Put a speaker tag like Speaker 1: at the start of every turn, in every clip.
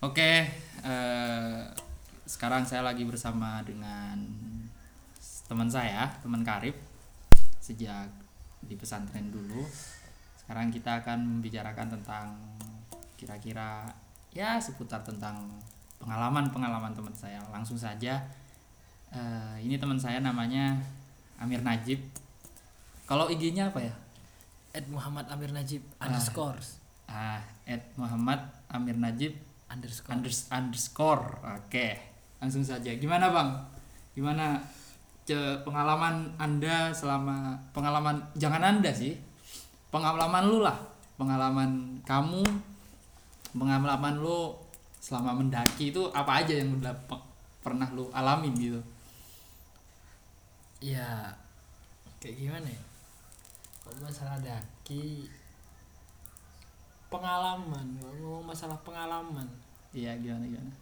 Speaker 1: Oke, eh, sekarang saya lagi bersama dengan teman saya, teman Karib, sejak di pesantren dulu. Sekarang kita akan membicarakan tentang kira-kira ya seputar tentang pengalaman-pengalaman teman saya. Langsung saja, eh, ini teman saya namanya Amir Najib. Kalau IG-nya apa ya?
Speaker 2: Ed Muhammad Amir Najib
Speaker 1: Ah.
Speaker 2: underscore
Speaker 1: Ah, at Muhammad Amir Najib
Speaker 2: underscore.
Speaker 1: Unders- underscore. Oke langsung saja. Gimana bang? Gimana ce- pengalaman anda selama pengalaman jangan anda sih pengalaman lu lah. Pengalaman kamu pengalaman lu selama mendaki itu apa aja yang udah pe- pernah lu alamin gitu?
Speaker 2: Ya kayak gimana ya? Kalau masalah daki pengalaman kalau ngomong masalah pengalaman.
Speaker 1: Iya gimana gimana?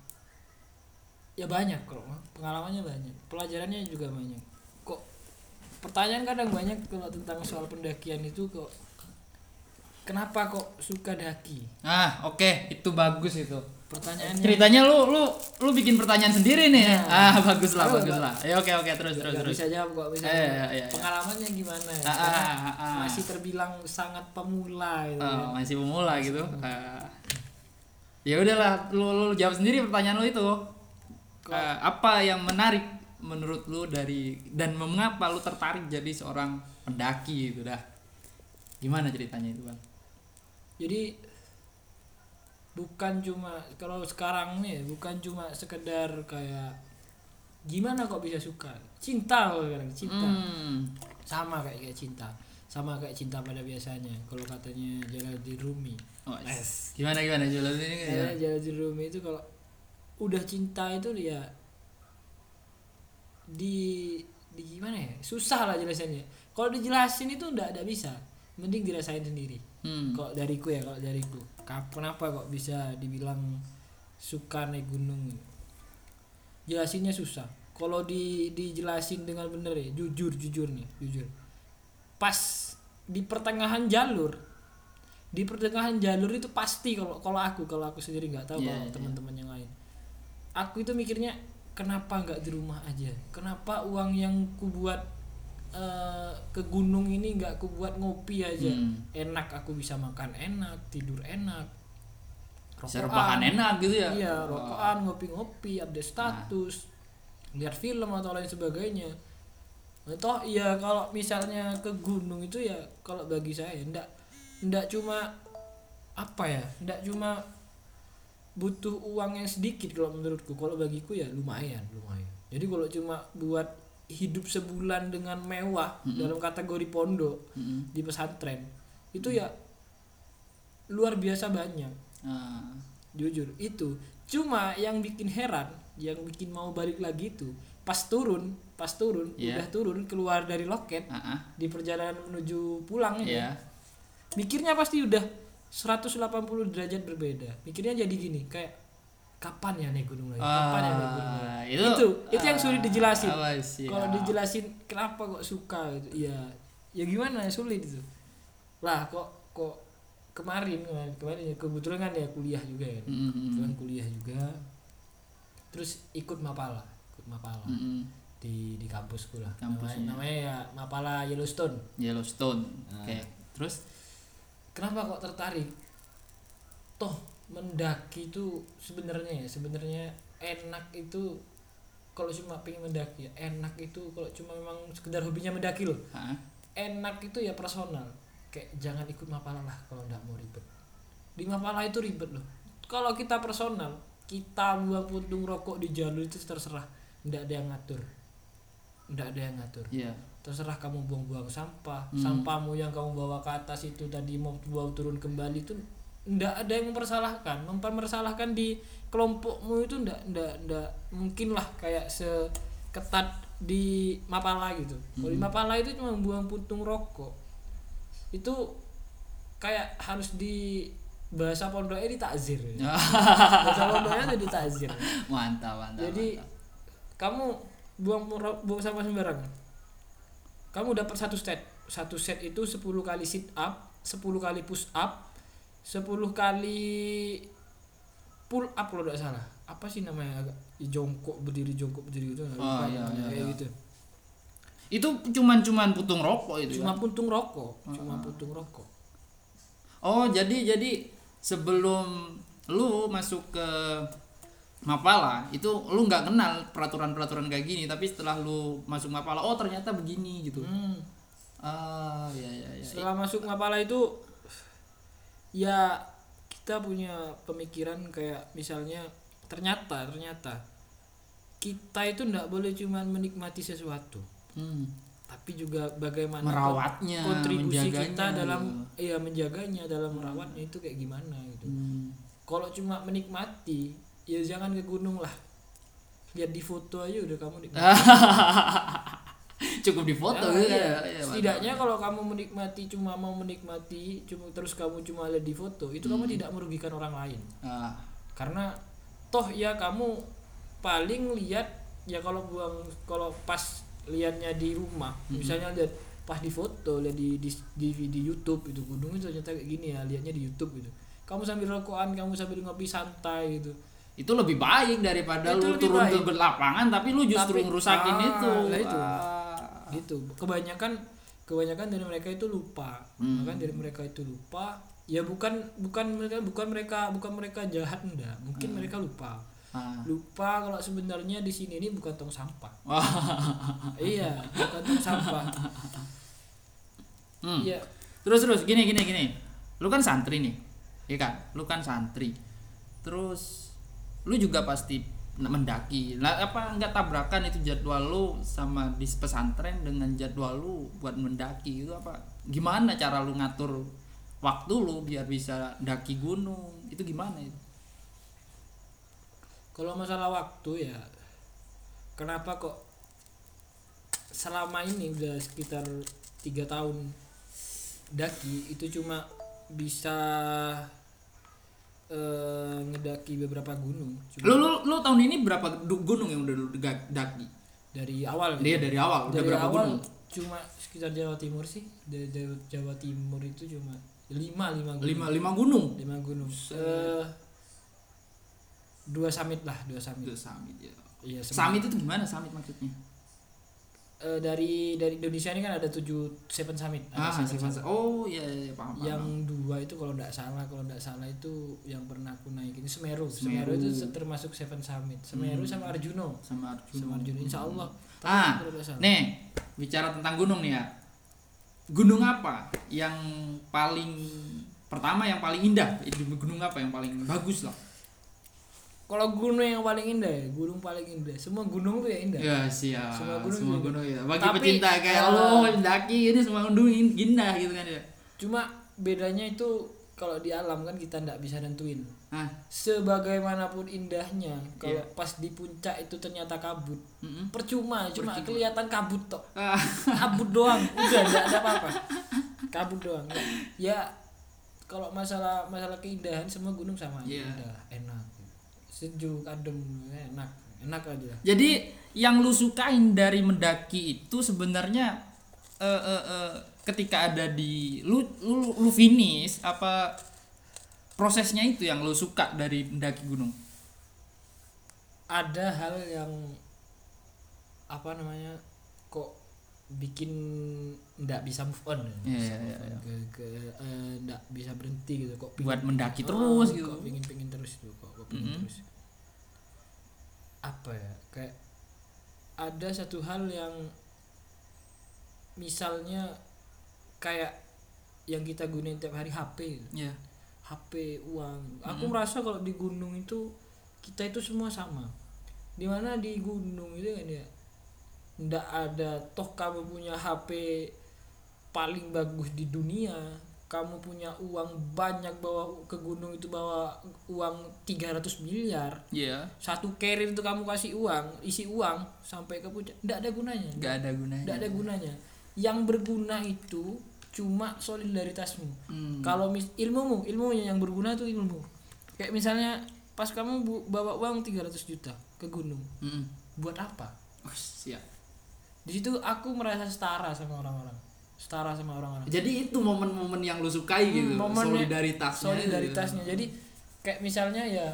Speaker 2: Ya banyak kalau pengalamannya banyak pelajarannya juga banyak. Kok pertanyaan kadang banyak kalau tentang soal pendakian itu kok kenapa kok suka daki
Speaker 1: ah oke itu bagus itu
Speaker 2: pertanyaannya
Speaker 1: ceritanya lu lu lu bikin pertanyaan sendiri nih
Speaker 2: Nah.
Speaker 1: ah bagus lah bagus lah ya oke oke terus terus terus
Speaker 2: bisa jawab kok bisa
Speaker 1: Eh, iya, iya.
Speaker 2: pengalamannya gimana
Speaker 1: Ah,
Speaker 2: Karena
Speaker 1: ah, ah, ah.
Speaker 2: masih terbilang sangat pemula gitu
Speaker 1: Oh,
Speaker 2: kan.
Speaker 1: masih pemula gitu. Ah. ya udahlah, lu, lu jawab sendiri pertanyaan lu itu. Ah, apa yang menarik menurut lu dari dan mengapa lu tertarik jadi seorang pendaki itu dah? Gimana ceritanya itu, Bang?
Speaker 2: Jadi bukan cuma kalau sekarang nih bukan cuma sekedar kayak gimana kok bisa suka? Cinta loh sekarang cinta.
Speaker 1: Hmm.
Speaker 2: sama kayak kayak cinta. Sama kayak cinta pada biasanya. Kalau katanya Jalaluddin Rumi.
Speaker 1: Oh, yes. Gimana gimana? Jualan ini? Gimana?
Speaker 2: Jalaluddin Rumi itu kalau udah cinta itu dia di di gimana ya? Susah lah jelasannya kalau dijelasin itu ndak ada bisa mending dirasain sendiri.
Speaker 1: Hmm.
Speaker 2: kok dariku ya kalau dariku kenapa kok bisa dibilang suka naik gunung jelasinnya susah. Kalau di dijelasin dengan bener ya jujur jujur nih jujur. Pas di pertengahan jalur di pertengahan jalur itu pasti kalau kalau aku kalau aku sendiri nggak tahu
Speaker 1: Iya,
Speaker 2: kalau
Speaker 1: iya.
Speaker 2: teman-teman yang lain. Aku itu mikirnya kenapa nggak di rumah aja? Kenapa uang yang ku buat eh, ke gunung ini nggak ku buat ngopi aja.
Speaker 1: Hmm.
Speaker 2: enak aku bisa makan enak tidur enak.
Speaker 1: Rebahan enak gitu ya?
Speaker 2: iya
Speaker 1: Oh.
Speaker 2: rokokan ngopi-ngopi update status lihat film atau lain sebagainya. Toh iya kalau misalnya ke gunung itu ya kalau bagi saya ndak ndak cuma apa ya ndak cuma butuh uang yang sedikit kalau menurutku. Kalau bagiku ya lumayan lumayan. Jadi kalau cuma buat hidup sebulan dengan mewah dalam kategori pondok
Speaker 1: Mm-mm.
Speaker 2: di pesantren itu ya luar biasa banyak
Speaker 1: Ah.
Speaker 2: jujur itu cuma yang bikin heran yang bikin mau balik lagi itu pas turun pas turun
Speaker 1: Iya.
Speaker 2: udah turun keluar dari loket
Speaker 1: Ah, ah.
Speaker 2: di perjalanan menuju pulang ini
Speaker 1: Iya.
Speaker 2: mikirnya pasti udah 180 derajat berbeda mikirnya jadi gini kayak kapan ya naik gunung lagi kapan ya naik gunung lagi
Speaker 1: Ah,
Speaker 2: itu itu, yang sulit dijelasin
Speaker 1: Ah, siap.
Speaker 2: kalau dijelasin kenapa kok suka gitu ya ya gimana sulit itu lah kok kok kemarin kemarin, kemarin ya kebetulan kan ya kuliah juga ya
Speaker 1: Mm-mm.
Speaker 2: kebetulan kuliah juga terus ikut mapala ikut mapala
Speaker 1: Mm-mm.
Speaker 2: di di kampusku lah
Speaker 1: Kampusnya.
Speaker 2: namanya, namanya ya mapala Yellowstone
Speaker 1: Yellowstone.
Speaker 2: Nah.
Speaker 1: Oke. Terus
Speaker 2: kenapa kok tertarik toh mendaki itu sebenarnya ya sebenarnya enak itu kalau cuma pengen mendaki ya enak itu kalau cuma memang sekedar hobinya mendaki loh.
Speaker 1: Ah,
Speaker 2: enak itu ya personal. Kayak jangan ikut mapala lah kalau nggak mau ribet. Di mapala itu ribet loh. Kalau kita personal kita buang puntung rokok di jalur itu terserah. Nggak ada yang ngatur. Nggak ada yang ngatur.
Speaker 1: Iya.
Speaker 2: terserah kamu buang-buang sampah.
Speaker 1: Hmm.
Speaker 2: sampahmu yang kamu bawa ke atas itu tadi mau bawa turun kembali itu ndak ada yang mempersalahkan mempermasalahkan di kelompokmu itu ndak ndak ndak mungkin lah kayak seketat di Mapala gitu kalau di
Speaker 1: Hmm.
Speaker 2: Mapala itu cuma buang puntung rokok itu kayak harus di bahasa pondoknya di takzir bahasa pondoknya itu di takzir
Speaker 1: mantap, mantap.
Speaker 2: jadi
Speaker 1: mantap.
Speaker 2: kamu buang buang sampah sembarangan kamu dapat satu set satu set itu 10 kali sit up 10 kali push up 10 kali pull up kalau tidak salah. Apa sih namanya agak jongkok berdiri jongkok berdiri gitu.
Speaker 1: Oh, iya, iya,
Speaker 2: kayak
Speaker 1: iya.
Speaker 2: gitu.
Speaker 1: Itu cuman cuman putung rokok itu
Speaker 2: cuma
Speaker 1: kan?
Speaker 2: puntung rokok cuma puntung rokok.
Speaker 1: Oh jadi jadi sebelum lu masuk ke Mapala itu lu nggak kenal peraturan-peraturan kayak gini tapi setelah lu masuk Mapala oh ternyata begini gitu.
Speaker 2: Hmm.
Speaker 1: ah ya ya ya
Speaker 2: setelah masuk Mapala itu ya kita punya pemikiran kayak misalnya ternyata ternyata kita itu tidak boleh cuma menikmati sesuatu
Speaker 1: Hmm.
Speaker 2: tapi juga bagaimana
Speaker 1: merawatnya
Speaker 2: kontribusi kita dalam
Speaker 1: gitu.
Speaker 2: iya menjaganya dalam merawatnya itu kayak gimana gitu
Speaker 1: Hmm.
Speaker 2: kalau cuma menikmati ya jangan ke gunung lah lihat di foto aja udah kamu nikmati
Speaker 1: cukup di foto
Speaker 2: Ya,
Speaker 1: ya,
Speaker 2: setidaknya kalau kamu menikmati cuma mau menikmati cuma terus kamu cuma lihat di foto itu kamu tidak merugikan orang lain.
Speaker 1: Ah,
Speaker 2: karena toh ya kamu paling lihat ya kalau buang kalau pas lihatnya di rumah misalnya lihat pas di foto lihat di di, di, di YouTube itu gunung itu ternyata kayak gini ya lihatnya di YouTube gitu. Kamu sambil rokokan kamu sambil ngopi santai gitu.
Speaker 1: Itu lebih baik daripada
Speaker 2: Itu
Speaker 1: lu
Speaker 2: lebih
Speaker 1: turun
Speaker 2: baik.
Speaker 1: ke lapangan tapi lu justru
Speaker 2: Tapi-
Speaker 1: ngerusakin
Speaker 2: ah,
Speaker 1: itu.
Speaker 2: lah itu.
Speaker 1: Ah.
Speaker 2: Gitu. Kebanyakan kebanyakan dari mereka itu lupa.
Speaker 1: Hmm.
Speaker 2: bahkan dari mereka itu lupa ya bukan bukan mereka bukan mereka bukan mereka jahat enggak. Mungkin mereka lupa.
Speaker 1: Ah.
Speaker 2: lupa kalau sebenarnya di sini ini bukan tong sampah. Iya bukan tong sampah.
Speaker 1: Hmm.
Speaker 2: iya.
Speaker 1: Terus terus gini gini gini. Lu kan santri nih iya kan? Lu kan santri. Terus lu juga pasti mendaki. Lah apa nggak tabrakan itu jadwal lu sama di pesantren dengan jadwal lu buat mendaki itu apa? Gimana cara lu ngatur waktu lu biar bisa daki gunung? Itu gimana itu?
Speaker 2: Kalau masalah waktu ya kenapa kok selama ini udah sekitar tiga tahun daki itu cuma bisa eh, ngedaki beberapa gunung. Cuma
Speaker 1: lu lu lu tahun ini berapa gunung yang udah lu daki?
Speaker 2: Dari awal
Speaker 1: dia dari awal udah
Speaker 2: dari
Speaker 1: berapa
Speaker 2: awal
Speaker 1: gunung?
Speaker 2: cuma sekitar Jawa Timur sih. Dari Jawa, Jawa Timur itu cuma lima lima gunung.
Speaker 1: Lima lima gunung?
Speaker 2: Lima gunung. Eh, dua summit lah dua summit
Speaker 1: Itu summit ya.
Speaker 2: Iya
Speaker 1: summit itu gimana summit maksudnya
Speaker 2: Eh, dari dari Indonesia ini kan ada tujuh seven summit
Speaker 1: Ah,
Speaker 2: ada seven
Speaker 1: Seven
Speaker 2: summit.
Speaker 1: Oh iya iya iya, paham.
Speaker 2: yang
Speaker 1: paham.
Speaker 2: dua itu kalau tidak salah kalau tidak salah itu yang pernah aku naik ini Semeru
Speaker 1: Semeru.
Speaker 2: Semeru, itu termasuk seven summit Semeru
Speaker 1: Hmm.
Speaker 2: sama Arjuno
Speaker 1: sama Arjuna.
Speaker 2: sama Arjuno Insya Allah Tapi
Speaker 1: Ah, nih bicara tentang gunung nih ya. Gunung apa yang paling pertama yang paling indah? Itu gunung apa yang paling bagus lah?
Speaker 2: Kalau gunung yang paling indah ya gunung paling indah semua gunung tuh ya indah
Speaker 1: Ya siap.
Speaker 2: Semua
Speaker 1: Semua
Speaker 2: gunung
Speaker 1: gunung,
Speaker 2: juga.
Speaker 1: ya. Bagi
Speaker 2: Tapi,
Speaker 1: pecinta kayak lo mendaki ini semua gunung in- indah gitu kan ya.
Speaker 2: cuma bedanya itu kalau di alam kan kita tidak bisa nentuin
Speaker 1: Ah,
Speaker 2: sebagaimanapun indahnya kalau
Speaker 1: Iya.
Speaker 2: pas di puncak itu ternyata kabut
Speaker 1: mm-mm.
Speaker 2: percuma cuma
Speaker 1: Percuma.
Speaker 2: kelihatan kabut tok
Speaker 1: Ah,
Speaker 2: kabut doang udah nggak ada apa-apa kabut doang ya kalau masalah masalah keindahan semua gunung sama aja
Speaker 1: Iya.
Speaker 2: indah enak sejuk adem enak enak aja
Speaker 1: Jadi yang lu sukain dari mendaki itu sebenarnya eh, eh, eh, ketika ada di lu lu lu finish apa prosesnya itu yang lu suka dari mendaki gunung?
Speaker 2: ada hal yang apa namanya bikin ndak bisa move on.
Speaker 1: Iya,
Speaker 2: Bisa
Speaker 1: iya,
Speaker 2: move
Speaker 1: iya,
Speaker 2: on
Speaker 1: iya.
Speaker 2: ke, ke eh, ndak bisa berhenti gitu kok
Speaker 1: Buat mendaki
Speaker 2: Ah,
Speaker 1: terus gitu.
Speaker 2: kok pingin pingin terus tuh kok, kok pingin
Speaker 1: Mhm.
Speaker 2: terus apa ya kayak ada satu hal yang misalnya kayak yang kita gunain tiap hari HP gitu.
Speaker 1: Iya.
Speaker 2: HP uang aku
Speaker 1: Mhm.
Speaker 2: merasa kalau di gunung itu kita itu semua sama di mana di gunung itu kan ya ndak ada toh kamu punya HP paling bagus di dunia kamu punya uang banyak bawa ke gunung itu bawa uang 300 miliar
Speaker 1: Iya.
Speaker 2: satu carrier itu kamu kasih uang isi uang sampai ke puncak ndak ada gunanya
Speaker 1: Gak ada gunanya.
Speaker 2: ndak ada gunanya yang berguna itu cuma solidaritasmu
Speaker 1: Hmm.
Speaker 2: kalau mis ilmumu ilmunya yang berguna tuh ilmu kayak misalnya pas kamu bawa uang 300 juta ke gunung
Speaker 1: Mm-mm.
Speaker 2: buat apa
Speaker 1: Oh, siap.
Speaker 2: Di situ aku merasa setara sama orang-orang setara sama orang-orang
Speaker 1: Jadi itu momen-momen yang lu sukai gitu.
Speaker 2: Hmm, momennya-
Speaker 1: solidaritasnya.
Speaker 2: solidaritasnya jadi kayak misalnya ya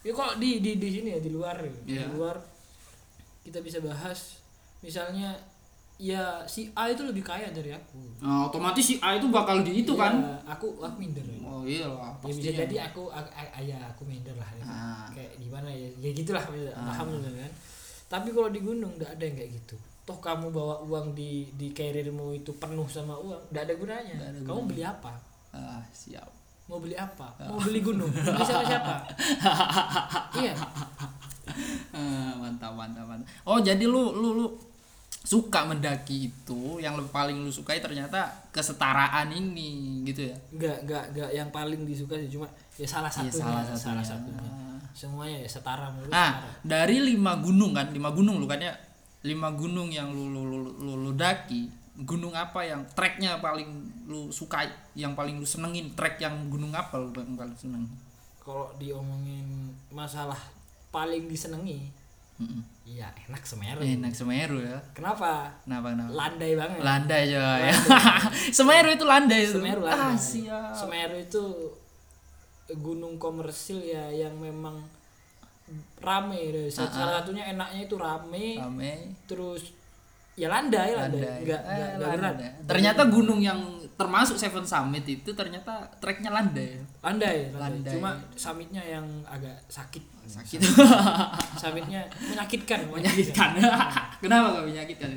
Speaker 2: ya kok di di di sini ya di luar ya.
Speaker 1: Iya.
Speaker 2: di luar kita bisa bahas misalnya ya si A itu lebih kaya dari aku
Speaker 1: Nah, otomatis si A itu bakal di itu
Speaker 2: Ya,
Speaker 1: kan
Speaker 2: aku aku minder ya.
Speaker 1: oh iya lah
Speaker 2: ya bisa jadi aku a- a- a- ya aku minder lah ya.
Speaker 1: Ah.
Speaker 2: kayak gimana ya ya gitulah paham lah kan tapi kalau di gunung nggak ada yang kayak gitu toh kamu bawa uang di di carriermu itu penuh sama uang nggak ada gunanya.
Speaker 1: Nggak ada
Speaker 2: kamu
Speaker 1: gunanya.
Speaker 2: beli apa?
Speaker 1: Ah siap.
Speaker 2: Mau beli apa? Mau beli gunung? Beli siapa siapa? Iya.
Speaker 1: Ah, mantap mantap mantap. Oh jadi lu lu lu suka mendaki itu yang paling lu sukai ternyata kesetaraan ini gitu ya?
Speaker 2: Nggak nggak nggak yang paling disukai sih cuma ya salah
Speaker 1: Iya,
Speaker 2: satunya
Speaker 1: salah
Speaker 2: salah
Speaker 1: satunya.
Speaker 2: satunya. Semuanya ya setara
Speaker 1: Nah,
Speaker 2: setara.
Speaker 1: dari lima gunung kan, lima gunung lu kan ya, lima gunung yang lu lu, lu, lu, lu daki, gunung apa yang treknya paling lu sukai, yang paling lu senengin, trek yang gunung apa lu yang paling seneng?
Speaker 2: kalau diomongin masalah paling disenengi
Speaker 1: Mm-mm.
Speaker 2: ya enak Semeru
Speaker 1: Enak Semeru ya.
Speaker 2: kenapa
Speaker 1: Kenapa kenapa?
Speaker 2: landai banget
Speaker 1: Landai coy. Semeru itu landai.
Speaker 2: Semeru
Speaker 1: Ah,
Speaker 2: landai.
Speaker 1: siap.
Speaker 2: Semeru itu gunung komersil ya yang memang rame deh.
Speaker 1: Ah,
Speaker 2: Sa- Salah satunya enaknya itu rame,
Speaker 1: Rame.
Speaker 2: terus ya landai, landai.
Speaker 1: Landai.
Speaker 2: Enggak,
Speaker 1: Eh,
Speaker 2: enggak, berat.
Speaker 1: landai. Ternyata gunung yang termasuk Seven Summit itu ternyata treknya landai.
Speaker 2: Landai, landai.
Speaker 1: Landai.
Speaker 2: Cuma summitnya yang agak sakit.
Speaker 1: Sakit.
Speaker 2: Summitnya menyakitkan.
Speaker 1: Menyakitkan. Kenapa gak menyakitkan?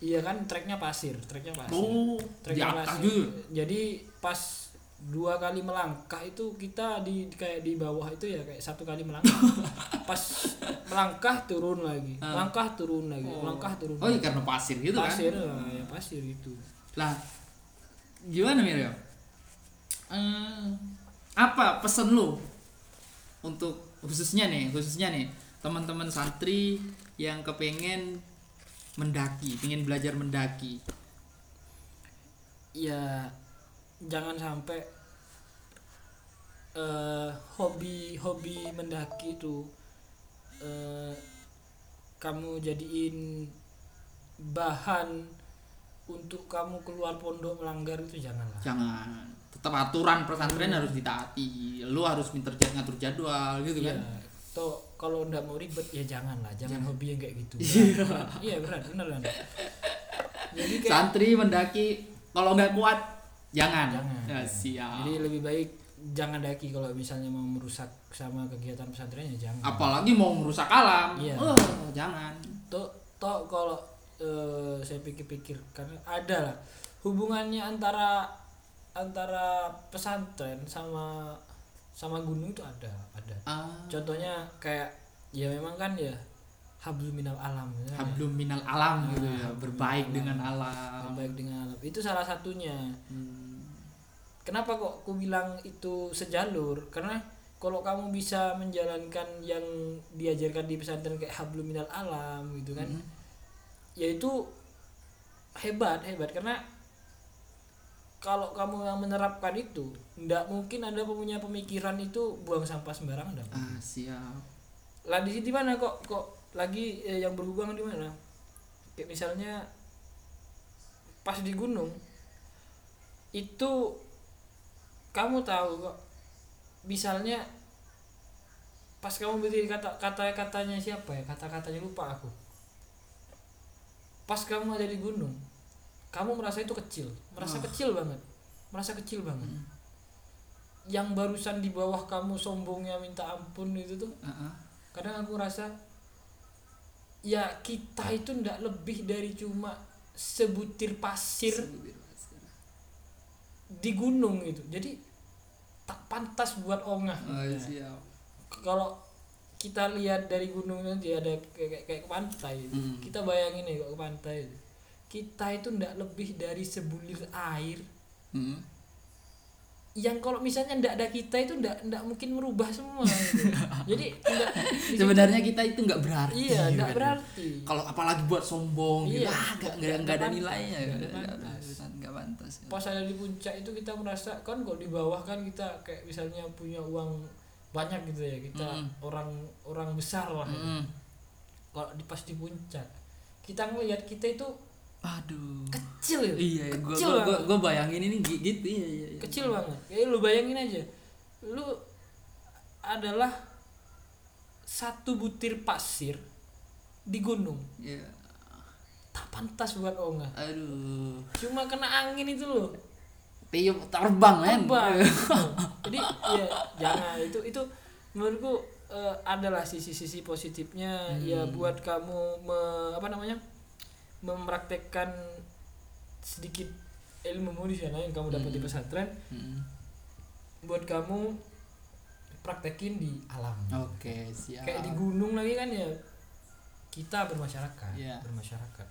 Speaker 2: Iya kan treknya pasir, treknya pasir.
Speaker 1: Oh,
Speaker 2: Treknya pasir. Jadi pas dua kali melangkah itu kita di kayak di bawah itu ya kayak satu kali melangkah. pas melangkah turun lagi,
Speaker 1: Ah.
Speaker 2: melangkah turun lagi, melangkah turun.
Speaker 1: Oh, iya karena pasir gitu
Speaker 2: pasir
Speaker 1: kan?
Speaker 2: lah, ya pasir itu.
Speaker 1: Lah, gimana Miriam? Eh, apa pesan lu untuk khususnya nih, khususnya nih teman-teman santri yang kepengen mendaki, pengen belajar mendaki.
Speaker 2: Ya jangan sampai eh hobi hobi mendaki itu eh kamu jadiin bahan untuk kamu keluar pondok melanggar itu janganlah
Speaker 1: Jangan tetap aturan pesantren harus ditaati. Lu harus pinter jad- ngatur jadwal gitu
Speaker 2: Iya.
Speaker 1: kan.
Speaker 2: Toh kalau ndak mau ribet ya janganlah, jangan
Speaker 1: Jangan.
Speaker 2: hobi yang kayak gitu.
Speaker 1: Iya.
Speaker 2: Berat. Iya benar, benar kan. Jadi kayak
Speaker 1: Santri mendaki kalau nggak kuat jangan.
Speaker 2: Jangan.
Speaker 1: Ya, siap.
Speaker 2: jadi lebih baik jangan daki kalau misalnya mau merusak sama kegiatan pesantren ya jangan.
Speaker 1: apalagi mau merusak alam.
Speaker 2: Iya.
Speaker 1: Oh, jangan.
Speaker 2: Toh toh kalau eh, saya pikir-pikir karena ada lah hubungannya antara antara pesantren sama sama gunung itu ada, ada.
Speaker 1: Ah,
Speaker 2: Contohnya kayak ya memang kan ya hablum minal alam ya.
Speaker 1: hablum minal alam gitu ya,
Speaker 2: hablum
Speaker 1: berbaik
Speaker 2: minal
Speaker 1: dengan
Speaker 2: alam.
Speaker 1: alam.
Speaker 2: baik dengan alam itu salah satunya
Speaker 1: Hmm.
Speaker 2: Kenapa kok aku bilang itu sejalur karena kalau kamu bisa menjalankan yang diajarkan di pesantren kayak hablum minal alam gitu kan
Speaker 1: Hmm.
Speaker 2: ya itu hebat hebat karena kalau kamu yang menerapkan itu ndak mungkin anda punya pemikiran itu buang sampah sembarangan ndak
Speaker 1: Ah, siap.
Speaker 2: lah di sini mana kok kok lagi eh, yang berhubungan di mana kayak misalnya pas di gunung itu kamu tahu kok. Misalnya pas kamu berdiri kata kata katanya siapa ya? Kata katanya lupa aku. Pas kamu ada di gunung kamu merasa itu kecil. Merasa kecil banget. Merasa kecil banget. Yang barusan di bawah kamu sombongnya minta ampun itu tuh
Speaker 1: Ah, ah.
Speaker 2: kadang aku rasa ya kita itu ndak lebih dari cuma sebutir pasir di gunung itu jadi tak pantas buat ongah
Speaker 1: Oh,
Speaker 2: Ya.
Speaker 1: siap.
Speaker 2: kalau kita lihat dari gunung nanti ada kayak kayak, ke pantai
Speaker 1: Hmm.
Speaker 2: kita bayangin nih kok ke pantai kita itu ndak lebih dari sebulir air
Speaker 1: Hmm.
Speaker 2: Yang kalau misalnya ndak ada kita itu ndak ndak mungkin merubah semua gitu. jadi situ-
Speaker 1: Sebenarnya kita itu nggak berarti.
Speaker 2: iya ndak
Speaker 1: kan.
Speaker 2: berarti
Speaker 1: Kalau apalagi buat sombong gitu,
Speaker 2: Iya.
Speaker 1: ah, nggak nggak
Speaker 2: Nggak
Speaker 1: nggak ada nilainya,
Speaker 2: Nggak
Speaker 1: nggak nggak-
Speaker 2: pantas.
Speaker 1: nggak
Speaker 2: pas ada di puncak itu kita merasa kan kalau di bawah kan kita kayak misalnya punya uang banyak gitu ya kita
Speaker 1: Mm.
Speaker 2: orang orang besar lah ya.
Speaker 1: Hmm.
Speaker 2: kalau di pas di puncak kita ngelihat kita itu
Speaker 1: Aduh.
Speaker 2: kecil ya?
Speaker 1: Iya, gua
Speaker 2: Kecil
Speaker 1: gua, gua, bayangin ini gi- gitu iya iya. iya.
Speaker 2: kecil banget. Kayak lu bayangin aja. Lu adalah satu butir pasir di gunung.
Speaker 1: Ya
Speaker 2: tak pantas buat onga.
Speaker 1: Aduh.
Speaker 2: Cuma kena angin itu loh.
Speaker 1: Tiup terbang men.
Speaker 2: Terbang. Jadi ya jangan. Itu itu menurutku eh, adalah sisi-sisi positifnya. Ya buat kamu me- apa namanya mempraktekkan sedikit ilmu di sana yang kamu dapat di pesantren
Speaker 1: Mm.
Speaker 2: buat kamu praktekin di alam.
Speaker 1: Oke siap.
Speaker 2: Kayak di gunung lagi kan ya kita bermasyarakat
Speaker 1: Iya.
Speaker 2: bermasyarakat.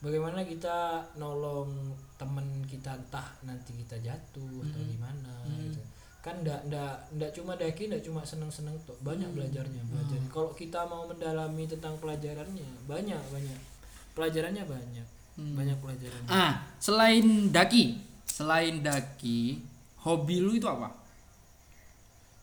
Speaker 2: Bagaimana kita nolong temen kita entah nanti kita jatuh atau gimana gitu. kan ndak ndak ndak cuma daki ndak cuma seneng seneng tuh banyak belajarnya belajar kalau kita mau mendalami tentang pelajarannya banyak banyak pelajarannya banyak.
Speaker 1: Hmm.
Speaker 2: banyak pelajarannya
Speaker 1: ah selain daki selain daki hobi lu itu apa?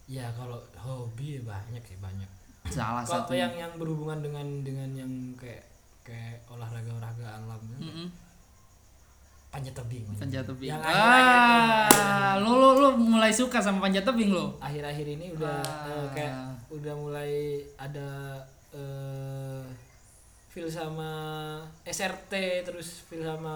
Speaker 2: Ya kalau hobi ya banyak sih banyak.
Speaker 1: Salah
Speaker 2: kalau
Speaker 1: satu.
Speaker 2: yang yang berhubungan dengan dengan yang kayak kayak olahraga olahraga alam
Speaker 1: Mm-mm.
Speaker 2: panjat tebing
Speaker 1: panjat tebing.
Speaker 2: Yang
Speaker 1: ah lu, lu lu mulai suka sama panjat tebing lu?
Speaker 2: Akhir-akhir ini udah
Speaker 1: Ah.
Speaker 2: eh, kayak udah mulai ada eh feel sama SRT terus feel sama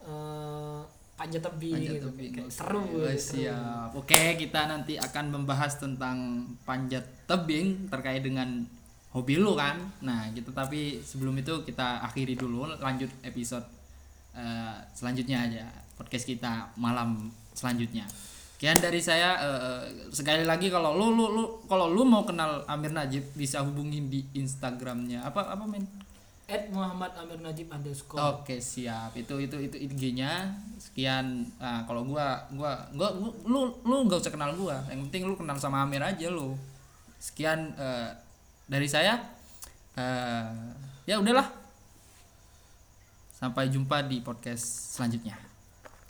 Speaker 2: eh panjat tebing
Speaker 1: Panjat
Speaker 2: gitu.
Speaker 1: tebing,
Speaker 2: Kayak seru seru.
Speaker 1: siap. Oke kita nanti akan membahas tentang panjat tebing terkait dengan hobi lu kan. Nah gitu. Tapi sebelum itu kita akhiri dulu lanjut episode eh, selanjutnya aja podcast kita malam selanjutnya Sekian dari saya eh, sekali lagi kalau lu lu lu kalau lu mau kenal Amir Najib bisa hubungin di Instagramnya. Apa apa men
Speaker 2: At Muhammad Amir Najib underscore.
Speaker 1: Oke siap. Itu itu itu IG-nya sekian. Nah, kalau gua gua gua gua- lu lu nggak usah kenal gua. Yang penting lu kenal sama Amir aja lu. Sekian eh, dari saya. Eh, ya udahlah. Sampai jumpa di podcast selanjutnya